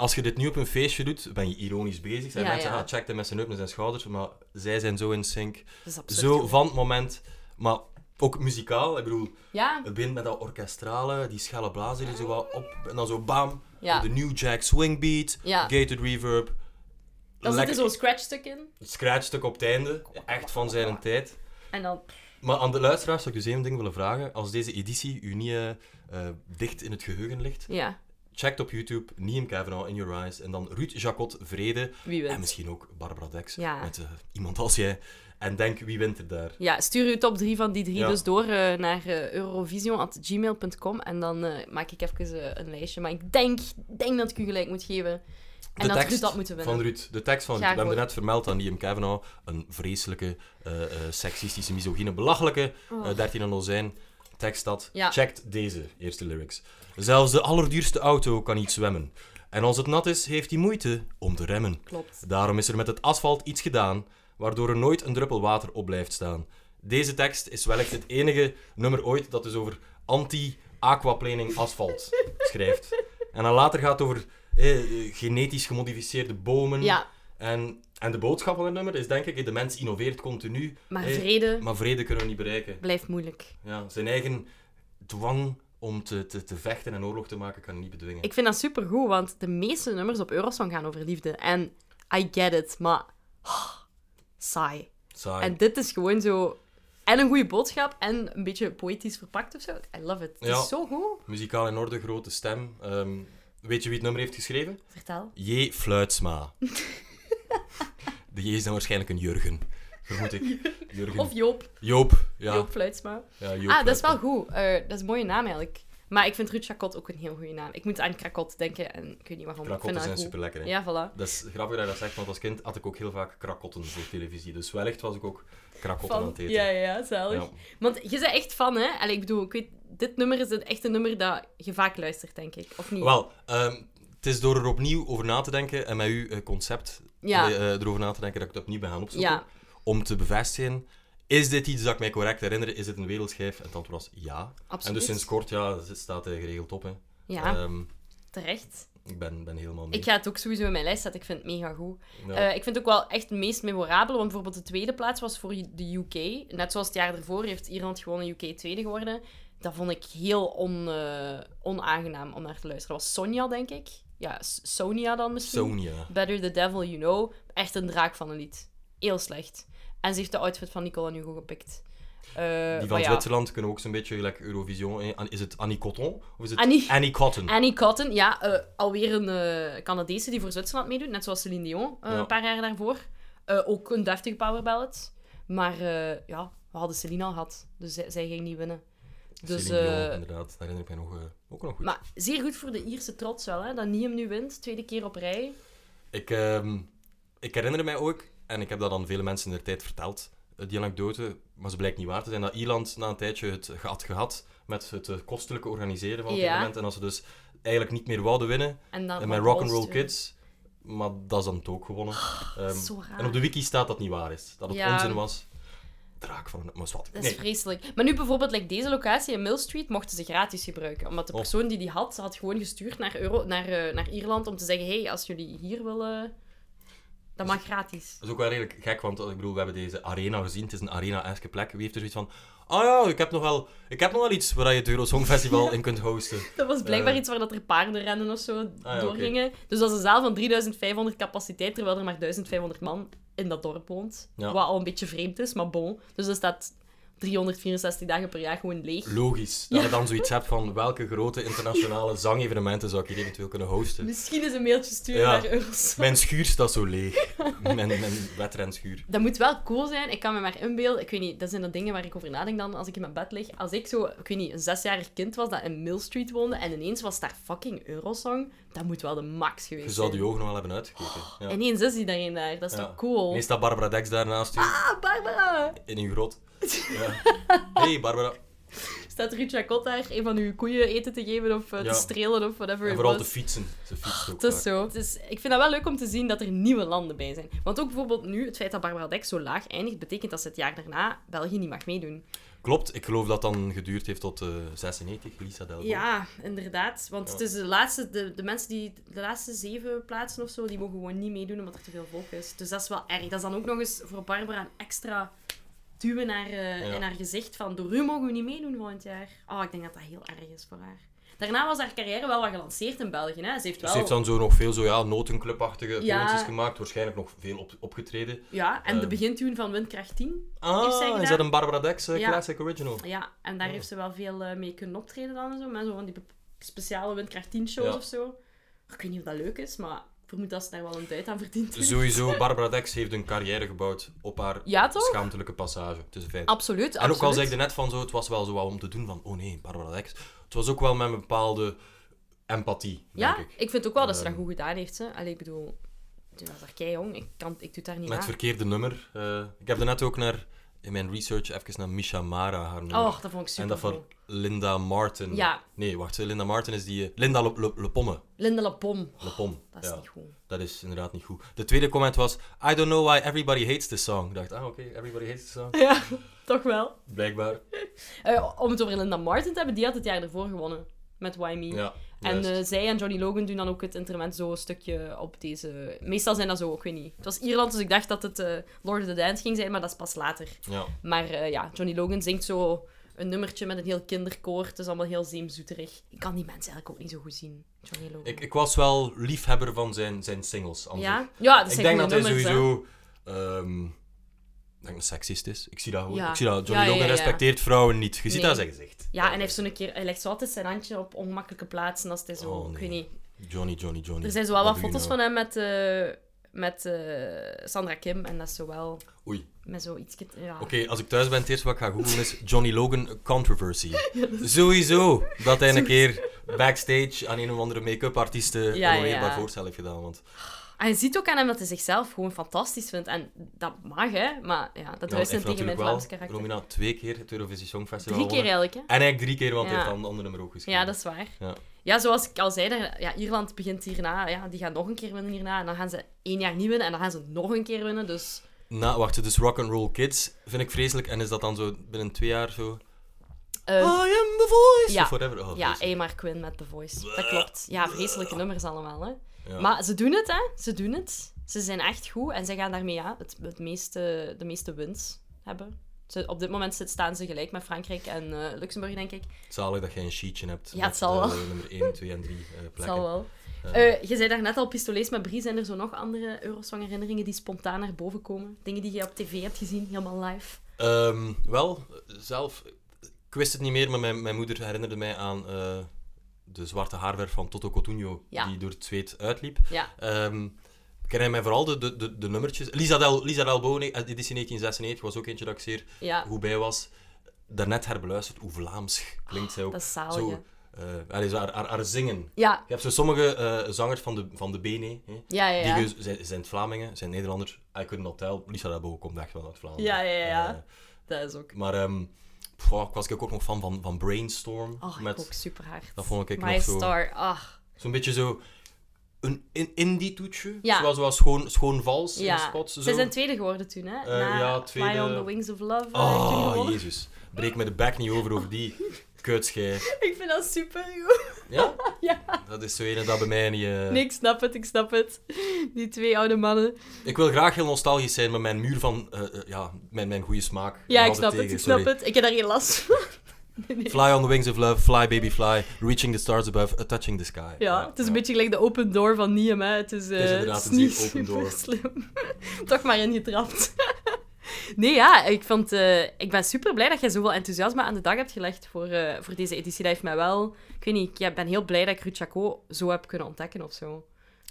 Speaker 1: Als je dit nu op een feestje doet, ben je ironisch bezig. Zijn
Speaker 2: Ja,
Speaker 1: mensen,
Speaker 2: ja.
Speaker 1: ah, check hem met zijn heup en zijn schouders. Maar zij zijn zo in sync.
Speaker 2: Absurd.
Speaker 1: Zo van het moment. Maar ook muzikaal. Ik bedoel,
Speaker 2: Ja,
Speaker 1: het begint met dat orkestrale, die schelle blazer die zo wat op... En dan zo bam, de New Jack Swing beat, gated reverb.
Speaker 2: Dan zit er zo'n scratchstuk in.
Speaker 1: Het scratchstuk op het einde, echt van zijn tijd.
Speaker 2: En dan...
Speaker 1: Maar aan de luisteraars zou ik dus één ding willen vragen. Als deze editie u niet eh, eh, dicht in het geheugen ligt,
Speaker 2: Ja,
Speaker 1: check op YouTube Liam Kavanaugh in Your Eyes en dan Ruud Jacot Vrede
Speaker 2: wie
Speaker 1: en misschien ook Barbara Dex
Speaker 2: Ja.
Speaker 1: met eh, iemand als jij. En denk, wie wint er daar?
Speaker 2: Ja, stuur uw top 3 van die drie
Speaker 1: Ja.
Speaker 2: dus door eh, naar eh, eurovision.gmail.com en dan maak ik even een lijstje. Maar ik denk, denk dat ik u gelijk moet geven. En
Speaker 1: de
Speaker 2: dat
Speaker 1: tekst
Speaker 2: dat moeten winnen.
Speaker 1: van Ruud. De tekst van Ruud. We hebben net vermeld aan Liam Kavanaugh. Een vreselijke, eh, eh, seksistische, misogyne, belachelijke
Speaker 2: Oh.
Speaker 1: eh 13 en dozijn tekst dat.
Speaker 2: Ja.
Speaker 1: Checkt deze eerste lyrics. Zelfs de allerduurste auto kan niet zwemmen. En als het nat is, heeft hij moeite om te remmen.
Speaker 2: Klopt.
Speaker 1: Daarom is er met het asfalt iets gedaan, waardoor er nooit een druppel water op blijft staan. Deze tekst is wellicht het enige nummer ooit dat dus over anti-aquaplaning asfalt schrijft. En dan later gaat het over eh, genetisch gemodificeerde bomen.
Speaker 2: Ja,
Speaker 1: En, en de boodschap van het nummer is denk ik, de mens innoveert continu.
Speaker 2: maar
Speaker 1: eh,
Speaker 2: vrede
Speaker 1: Maar vrede kunnen we niet bereiken.
Speaker 2: blijft moeilijk.
Speaker 1: Ja, zijn eigen dwang om te, te, te vechten en oorlog te maken kan niet bedwingen.
Speaker 2: Ik vind dat supergoed, want de meeste nummers op Eurosong gaan over liefde. En I get it, maar... ah, saai.
Speaker 1: Saai.
Speaker 2: En dit is gewoon zo... En een goede boodschap en een beetje poëtisch verpakt of zo. I love it. Het
Speaker 1: Ja.
Speaker 2: is zo goed.
Speaker 1: Muzikaal in orde, grote stem. Ehm, weet je wie het nummer heeft geschreven?
Speaker 2: Vertel.
Speaker 1: J. Fluitsma. De J is dan waarschijnlijk een Jurgen. Vermoed ik. Jurgen.
Speaker 2: Of Joop.
Speaker 1: Joop. Ja.
Speaker 2: Joop Fluitsma.
Speaker 1: Ja, Joop
Speaker 2: ah, dat is wel goed. Eh, dat is een mooie naam eigenlijk. Maar ik vind Ruud Chacot ook een heel goede naam. Ik moet aan Krakot denken en ik weet niet waarom.
Speaker 1: Krakotten zijn super lekker.
Speaker 2: Ja, voilà.
Speaker 1: Dat is grappig dat je dat zegt, want als kind had ik ook heel vaak krakotten voor televisie. Dus wellicht was ik ook krakotten aan het eten.
Speaker 2: ja, ja, zalig.
Speaker 1: Ja.
Speaker 2: Want je bent echt fan, hè? Allee, ik bedoel, ik weet, dit nummer is het echt een nummer dat je vaak luistert, denk ik. Of niet?
Speaker 1: Wel, ehm, het is door er opnieuw over na te denken en met uw eh, concept
Speaker 2: Ja.
Speaker 1: eh, erover na te denken dat ik het opnieuw ben gaan opzoeken.
Speaker 2: Ja.
Speaker 1: Om te bevestigen, is dit iets dat ik mij correct herinner? Is het een wereldschijf? En het antwoord was ja.
Speaker 2: Absoluut.
Speaker 1: En dus sinds kort, ja, staat hij geregeld op. Hè.
Speaker 2: Ja,
Speaker 1: Ehm,
Speaker 2: terecht.
Speaker 1: ik ben, ben helemaal mee.
Speaker 2: Ik ga het ook sowieso in mijn lijst zetten. Ik vind het mega goed.
Speaker 1: Ja.
Speaker 2: Eh, ik vind het ook wel echt het meest memorabele, want bijvoorbeeld de tweede plaats was voor de UK. Net zoals het jaar ervoor heeft Ierland gewoon een UK tweede geworden. Dat vond ik heel on, eh, onaangenaam om naar te luisteren. Dat was Sonja, denk ik. Ja, Sonia dan misschien.
Speaker 1: Sonia.
Speaker 2: Better the Devil You Know. Echt een draak van een lied. Heel slecht. En ze heeft de outfit van Nicola Hugo gepikt. Eh,
Speaker 1: Die
Speaker 2: maar
Speaker 1: van
Speaker 2: ja.
Speaker 1: Zwitserland kunnen ook zo'n beetje gelijk Eurovision. Is het Annie Cotton? Of is het
Speaker 2: Annie-
Speaker 1: Cotton?
Speaker 2: Annie Cotton, ja, eh, alweer een eh Canadese die voor Zwitserland meedoet, net zoals Celine Dion
Speaker 1: Ja.
Speaker 2: een paar jaar daarvoor. Ook een deftige powerballad. Maar eh, ja, we hadden Celine al gehad, dus zij, zij ging niet winnen. Dus,
Speaker 1: Celine Dion, inderdaad. Daar herinner ik mij nog, ook nog goed.
Speaker 2: maar zeer goed voor de Ierse trots wel, hè, dat Niem nu wint, tweede keer op rij.
Speaker 1: Ik, ehm, ik herinner mij ook, en ik heb dat aan vele mensen in de tijd verteld, eh, die anekdote, maar ze blijkt niet waar te zijn, dat Ierland na een tijdje het had gehad met het eh, kostelijke organiseren van het
Speaker 2: Ja.
Speaker 1: evenement. En als ze dus eigenlijk niet meer wouden winnen,
Speaker 2: En
Speaker 1: en met
Speaker 2: wat
Speaker 1: Rock'n'Roll. Kids, maar dat is dan het ook gewonnen.
Speaker 2: Zo raar.
Speaker 1: en op de wiki staat dat niet waar is. Dat het
Speaker 2: Ja.
Speaker 1: onzin was. Draak van een... Maar wat.
Speaker 2: Dat is
Speaker 1: Nee,
Speaker 2: vreselijk. Maar nu bijvoorbeeld, like deze locatie in Mill Street, mochten ze gratis gebruiken. Omdat de
Speaker 1: Oh.
Speaker 2: persoon die die had, had gewoon gestuurd naar, Euro, naar, eh, naar Ierland om te zeggen, hey, als jullie hier willen, dat mag gratis.
Speaker 1: Dat is ook wel redelijk gek, want ik bedoel, we hebben deze arena gezien. Het is een arena-eske plek. Wie heeft er zoiets van... Ah ja, ik heb nog wel, ik heb nog wel iets waar je het Eurosong Festival in kunt hosten.
Speaker 2: Dat was blijkbaar
Speaker 1: Eh.
Speaker 2: iets waar dat er paardenrennen of zo
Speaker 1: ja,
Speaker 2: doorgingen. Dus dat is een zaal van 3500 capaciteit, terwijl er maar 1500 man in dat dorp woont.
Speaker 1: Ja.
Speaker 2: Wat al een beetje vreemd is, maar bon. Dus dat staat 364 dagen per jaar gewoon leeg.
Speaker 1: Logisch. Dat je dan zoiets hebt van welke grote internationale zangevenementen zou ik hier eventueel kunnen hosten.
Speaker 2: Misschien eens een mailtje sturen naar Eurosong.
Speaker 1: Mijn schuur staat zo leeg. Mijn, mijn wedrenschuur.
Speaker 2: Dat moet wel cool zijn. Ik kan me maar inbeelden. Ik weet niet, dat zijn de dingen waar ik over nadenk dan als ik in mijn bed lig. Als ik zo, ik weet niet, een zesjarig kind was dat in Mill Street woonde en ineens was daar fucking Eurosong, dat moet wel de max geweest
Speaker 1: Je zou
Speaker 2: zijn.
Speaker 1: die ogen nog wel hebben uitgekeken. Ja.
Speaker 2: Ineens is die daarin daar. Dat is
Speaker 1: Ja.
Speaker 2: toch cool?
Speaker 1: Staat Barbara Dex daarnaast
Speaker 2: Ah, Barbara!
Speaker 1: in uw grot. Ja. Hey Barbara.
Speaker 2: Staat Ruud Jacot daar een van uw koeien eten te geven of eh,
Speaker 1: Ja.
Speaker 2: te strelen of whatever
Speaker 1: En vooral te fietsen. Ze fietst ook
Speaker 2: Het is
Speaker 1: vaak.
Speaker 2: zo. Dus ik vind dat wel leuk om te zien dat er nieuwe landen bij zijn. Want ook bijvoorbeeld nu, het feit dat Barbara Dex zo laag eindigt, betekent dat ze het jaar daarna België niet mag meedoen.
Speaker 1: Klopt, ik geloof dat dan geduurd heeft tot eh 96, Lisa Delbo.
Speaker 2: Ja, inderdaad. Want
Speaker 1: Ja.
Speaker 2: het is de laatste, de, de mensen die de laatste zeven plaatsen of zo, die mogen gewoon niet meedoen omdat er te veel volk is. Dus dat is wel erg. Dat is dan ook nog eens voor Barbara een extra duwen naar, eh,
Speaker 1: Ja.
Speaker 2: in haar gezicht van door u mogen we niet meedoen volgend jaar. Oh, ik denk dat dat heel erg is voor haar. Daarna was haar carrière wel wat gelanceerd in België. Hè. Ze heeft wel...
Speaker 1: Ze heeft dan zo nog veel zo, ja, notenclubachtige
Speaker 2: Ja.
Speaker 1: gemaakt. Waarschijnlijk nog veel op, opgetreden.
Speaker 2: Ja, en de
Speaker 1: Ehm.
Speaker 2: begintune van Windkracht 10. Heeft zij
Speaker 1: Ah, is dat een Barbara Dex eh,
Speaker 2: Ja.
Speaker 1: classic original?
Speaker 2: Ja, en daar heeft ze wel veel eh, mee kunnen optreden dan en zo. Met zo van die speciale Windkracht 10 shows of zo. Ik weet niet of dat leuk is, maar vermoed dat ze daar wel een tijd aan verdient. heeft.
Speaker 1: Sowieso, Barbara Dex heeft een carrière gebouwd op haar
Speaker 2: Ja, toch?
Speaker 1: schaamtelijke passage. Het is een feit.
Speaker 2: Absoluut,
Speaker 1: En ook al
Speaker 2: absoluut.
Speaker 1: zei ik er net van zo, het was wel zo wel om te doen van, oh nee, Barbara Dex. Het was ook wel met een bepaalde empathie,
Speaker 2: Ja,
Speaker 1: denk ik.
Speaker 2: ik vind ook wel dat ze dat
Speaker 1: Ehm.
Speaker 2: goed gedaan heeft. Hè. Allee, ik bedoel, ze was daar kei jong. Ik, kan, ik doe daar niet
Speaker 1: Met het
Speaker 2: aan.
Speaker 1: verkeerde nummer. Eh, ik heb er net ook naar, in mijn research even naar Misha Mara, haar nummer.
Speaker 2: Oh, dat vond ik super
Speaker 1: en dat van Linda Martin.
Speaker 2: Ja.
Speaker 1: Nee, wacht, Linda Martin is die... Linda Le, Le, Le Pomme.
Speaker 2: Linda Le Pom.
Speaker 1: Le Pomme,
Speaker 2: Dat is
Speaker 1: ja.
Speaker 2: niet goed.
Speaker 1: Dat is inderdaad niet goed. De tweede comment was, I don't know why everybody hates this song. Ik dacht, ah oké, everybody hates this song.
Speaker 2: Ja, toch wel.
Speaker 1: Blijkbaar.
Speaker 2: Eh, om het over Linda Martin te hebben, die had het jaar ervoor gewonnen. Met Why Me.
Speaker 1: Ja,
Speaker 2: En eh, zij en Johnny Logan doen dan ook het interment zo een stukje op deze... Meestal zijn dat zo, ik weet niet. Het was Ierland, dus ik dacht dat het eh, Lord of the Dance ging zijn, maar dat is pas later.
Speaker 1: ja.
Speaker 2: Maar eh, ja, Johnny Logan zingt zo een nummertje met een heel kinderkoor. Het is allemaal heel zeemzoeterig. Ik kan die mensen eigenlijk ook niet zo goed zien, Johnny Logan.
Speaker 1: Ik, ik was wel liefhebber van zijn, zijn singles.
Speaker 2: ja? Ja, dat
Speaker 1: Ik
Speaker 2: zijn
Speaker 1: denk dat hij
Speaker 2: nummers,
Speaker 1: sowieso... dat seksist is. Ik zie dat gewoon.
Speaker 2: Ja.
Speaker 1: Ik zie dat. Johnny Logan respecteert vrouwen niet. Je ziet
Speaker 2: Nee.
Speaker 1: dat zijn gezicht.
Speaker 2: Ja, en hij, heeft zo'n keer, hij legt zo altijd zijn handje op ongemakkelijke plaatsen als hij zo...
Speaker 1: Oh,
Speaker 2: Ik weet niet.
Speaker 1: Johnny, Johnny, Johnny.
Speaker 2: Er zijn zo wel wat foto's
Speaker 1: nou?
Speaker 2: van hem met, eh, met eh, Sandra Kim. En dat is zo wel
Speaker 1: Oei.
Speaker 2: met zoiets... Ja.
Speaker 1: Oké, als ik thuis ben, het eerste wat ik ga googlen is Johnny Logan controversy. Sowieso dat hij een keer backstage aan een of andere make-up artiesten
Speaker 2: Ja,
Speaker 1: een
Speaker 2: ja.
Speaker 1: voorstel heeft gedaan. Want
Speaker 2: En je ziet ook aan hem dat hij zichzelf gewoon fantastisch vindt. En dat mag, hè. Maar ja, dat druist
Speaker 1: hij
Speaker 2: niet tegen mijn Vlaams karakter.
Speaker 1: Romina twee keer het Eurovisie Songfestival
Speaker 2: Drie keer eigenlijk, hè.
Speaker 1: En eigenlijk drie keer, want hij heeft dan een ander nummer ook geschreven.
Speaker 2: Ja, dat is waar.
Speaker 1: Ja.
Speaker 2: Ja, zoals ik al zei, daar- ja, Ierland begint hierna. Ja, die gaan nog een keer winnen hierna. En dan gaan ze één jaar niet winnen. En dan gaan ze nog een keer winnen. Dus
Speaker 1: Nou, wacht, dus Rock and Roll Kids vind ik vreselijk. En is dat dan zo binnen twee jaar zo...
Speaker 2: eh,
Speaker 1: I am the voice!
Speaker 2: ja.
Speaker 1: Of whatever. Oh,
Speaker 2: ja. Amar Quinn met The Voice. Dat klopt. Ja, vreselijke nummers allemaal, hè.
Speaker 1: Ja.
Speaker 2: Maar ze doen het, hè. Ze doen het. Ze zijn echt goed. En ze gaan daarmee ja, het, het meeste, de meeste wins hebben. Ze, op dit moment staan ze gelijk met Frankrijk en eh, Luxemburg, denk ik.
Speaker 1: Zalig dat jij een sheetje hebt.
Speaker 2: Ja,
Speaker 1: met,
Speaker 2: het zal
Speaker 1: eh,
Speaker 2: wel.
Speaker 1: nummer 1, 2 en 3 eh,
Speaker 2: Het
Speaker 1: plekken.
Speaker 2: zal wel. Eh, je zei daar net al pistolets met Brie. Zijn er zo nog andere Eurosong-herinneringen die spontaan naar boven komen? Dingen die je op tv hebt gezien, helemaal live?
Speaker 1: Ehm, wel, zelf, ik wist het niet meer, maar mijn, mijn moeder herinnerde mij aan de zwarte haarverf van Toto Cotugno,
Speaker 2: Ja.
Speaker 1: die door het zweet uitliep.
Speaker 2: Ja.
Speaker 1: Ik herinner mij vooral de, de, de, de nummertjes. Lisa Del, Lisa Del Bo, editie 1996, was ook eentje dat ik zeer
Speaker 2: Ja,
Speaker 1: goed bij was. Daarnet herbeluisterd, hoe Vlaams klinkt zij ook.
Speaker 2: dat is zalig,
Speaker 1: zo, zo haar, haar, haar zingen.
Speaker 2: Ja,
Speaker 1: Je hebt zo sommige eh, zangers van de, van de BNE, hè,
Speaker 2: ja, ja.
Speaker 1: die ge- zijn, zijn Vlamingen, zijn Nederlanders. I couldn't not tell. Lisa Del Bo komt echt wel uit Vlaanderen.
Speaker 2: Ja, ja, ja.
Speaker 1: Eh,
Speaker 2: Dat is ook...
Speaker 1: maar ehm pff, ik was ook nog fan van, van Brainstorm.
Speaker 2: Oh, ik
Speaker 1: met
Speaker 2: ook super hard.
Speaker 1: Dat vond ik
Speaker 2: My
Speaker 1: nog zo-
Speaker 2: Star, ach.
Speaker 1: zo'n beetje zo een in- indie-toetje.
Speaker 2: Ja.
Speaker 1: Zoals wel schoon, schoon vals in spots. Zo.
Speaker 2: Ze zijn tweede geworden toen, hè?
Speaker 1: Eh,
Speaker 2: Na
Speaker 1: ja,
Speaker 2: Fly on the Wings of Love
Speaker 1: Oh, jezus. Breek me de bek niet over over die kutschijf.
Speaker 2: Ik vind dat super goed.
Speaker 1: Ja?
Speaker 2: Ja.
Speaker 1: Dat is zo ene dat bij mij niet... eh,
Speaker 2: Nee, ik snap het, ik snap het. Die twee oude mannen.
Speaker 1: Ik wil graag heel nostalgisch zijn, maar mijn muur van... eh, eh, ja, mijn, mijn goede smaak.
Speaker 2: Ja, ik snap het, ik snap het. Ik heb daar geen last van. Nee.
Speaker 1: Fly on the wings of love, fly baby fly, reaching the stars above, uh, touching the sky.
Speaker 2: Ja, het is een beetje gelijk de open door van Niem, hè. Het is,
Speaker 1: Het is
Speaker 2: het niet super
Speaker 1: door.
Speaker 2: slim. Toch maar ingetrapt. Nee, ja, ik, vond, eh, ik ben super blij dat jij zoveel enthousiasme aan de dag hebt gelegd voor, eh, voor deze editie. Dat heeft mij wel... Ik weet niet, ik ben heel blij dat ik Ruud Jacot zo heb kunnen ontdekken of zo.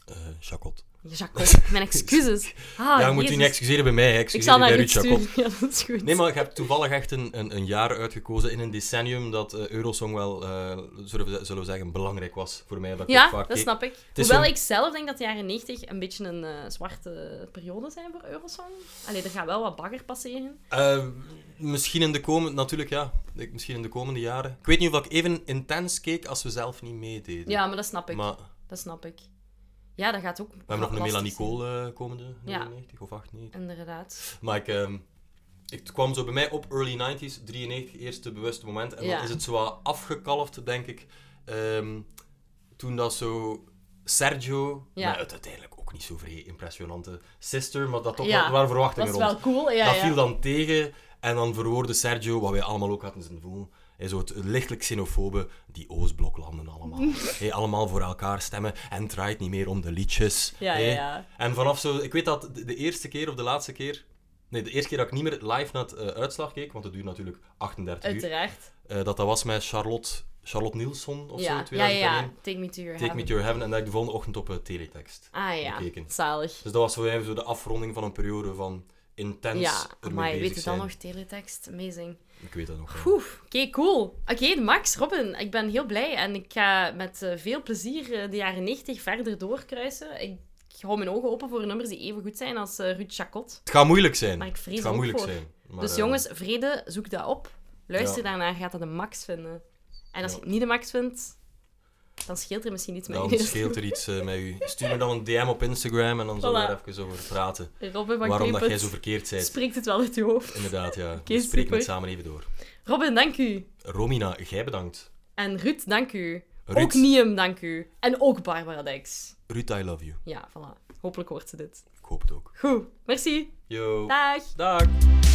Speaker 1: Eh, Chacot.
Speaker 2: Jacot, mijn excuses. Ah,
Speaker 1: ja, je moet u
Speaker 2: Jezus.
Speaker 1: niet excuseren bij mij, hè.
Speaker 2: Ik zal
Speaker 1: bij Ruud.
Speaker 2: Ja, dat is goed.
Speaker 1: Nee, maar ik heb toevallig echt een, een, een jaar uitgekozen in een decennium dat eh, Eurosong wel, eh, zullen, we, zullen we zeggen, belangrijk was voor mij. Dat
Speaker 2: Ja, dat
Speaker 1: keek.
Speaker 2: snap ik. Hoewel ik zelf denk dat de jaren 90 een beetje een zwarte periode zijn voor Eurosong. Allee, er gaat wel wat bagger passeren.
Speaker 1: Misschien in de komende, natuurlijk ja, misschien in de komende jaren. Ik weet niet of ik even intens keek als we zelf niet meededen.
Speaker 2: Ja, maar dat snap ik.
Speaker 1: Maar
Speaker 2: Dat snap ik. Ja, dat gaat ook
Speaker 1: we hebben nog een Melanie. Cole eh, komende,
Speaker 2: Ja.
Speaker 1: 99 of 98.
Speaker 2: Inderdaad.
Speaker 1: Maar ik, ehm, ik het kwam zo bij mij op early 90s, 93, eerste bewuste moment. En
Speaker 2: Ja.
Speaker 1: dan is het zo wat afgekalfd, denk ik. Ehm, toen dat zo Sergio,
Speaker 2: Ja.
Speaker 1: uiteindelijk ook niet zo vrij impressionante sister, maar dat toch
Speaker 2: Ja,
Speaker 1: wel, waren
Speaker 2: Dat
Speaker 1: verwachtingen
Speaker 2: is
Speaker 1: rond.
Speaker 2: wel cool. Ja,
Speaker 1: dat
Speaker 2: ja.
Speaker 1: viel dan tegen en dan verwoordde Sergio, wat wij allemaal ook hadden zijn voelen, hij zo het lichtelijk xenofobe, die Oostbloklanden allemaal Hey, allemaal voor elkaar stemmen en het draait niet meer om de liedjes.
Speaker 2: Ja,
Speaker 1: Hey.
Speaker 2: ja, ja.
Speaker 1: En vanaf zo, ik weet dat de, eerste keer of de laatste keer, nee, de eerste keer dat ik niet meer live naar het eh, uitslag keek, want het duurt natuurlijk 38 uur,
Speaker 2: Uiteraard.
Speaker 1: eh, dat dat was met Charlotte, Charlotte Nielsen of
Speaker 2: Ja.
Speaker 1: zo,
Speaker 2: ja, ja,
Speaker 1: 2001.
Speaker 2: ja. Take me to your
Speaker 1: Take Me. To Your Heaven en dat ik de volgende ochtend op uh, teletext
Speaker 2: Ah ja, zalig.
Speaker 1: Dus dat was zo even zo de afronding van een periode van intens
Speaker 2: Ja, maar
Speaker 1: bezig
Speaker 2: weet je dan nog, teletext? Amazing.
Speaker 1: Ik weet dat nog.
Speaker 2: oké, cool. Oké, Max, Robin, ik ben heel blij en ik ga met eh, veel plezier eh, de jaren 90 verder doorkruisen. Ik hou mijn ogen open voor nummers die even goed zijn als eh Ruud Chacot.
Speaker 1: Het gaat moeilijk zijn.
Speaker 2: Maar ik vrees
Speaker 1: het gaat moeilijk
Speaker 2: voor.
Speaker 1: zijn. Maar,
Speaker 2: dus jongens, vrede, zoek dat op. Luister
Speaker 1: Ja.
Speaker 2: daarnaar, gaat dat de max vinden. En als
Speaker 1: Ja.
Speaker 2: je het niet de max vindt, dan scheelt er misschien iets met
Speaker 1: Dan
Speaker 2: je.
Speaker 1: scheelt er iets eh, met u. Stuur me dan een DM op Instagram en dan zullen we er even over praten.
Speaker 2: Robin van
Speaker 1: Waarom dat jij zo verkeerd bent.
Speaker 2: spreekt het wel uit je hoofd.
Speaker 1: Inderdaad, ja.
Speaker 2: Oké,
Speaker 1: we spreken het samen even door.
Speaker 2: Robin, dank u.
Speaker 1: Romina, jij bedankt.
Speaker 2: En Ruud, dank u.
Speaker 1: Ruud.
Speaker 2: Ook Niem, dank u. En ook Barbara Dex.
Speaker 1: Ruud, I love you.
Speaker 2: Ja, voilà. Hopelijk hoort ze dit.
Speaker 1: Ik hoop het ook.
Speaker 2: Goed, merci.
Speaker 1: Yo.
Speaker 2: Dag.
Speaker 1: Dag.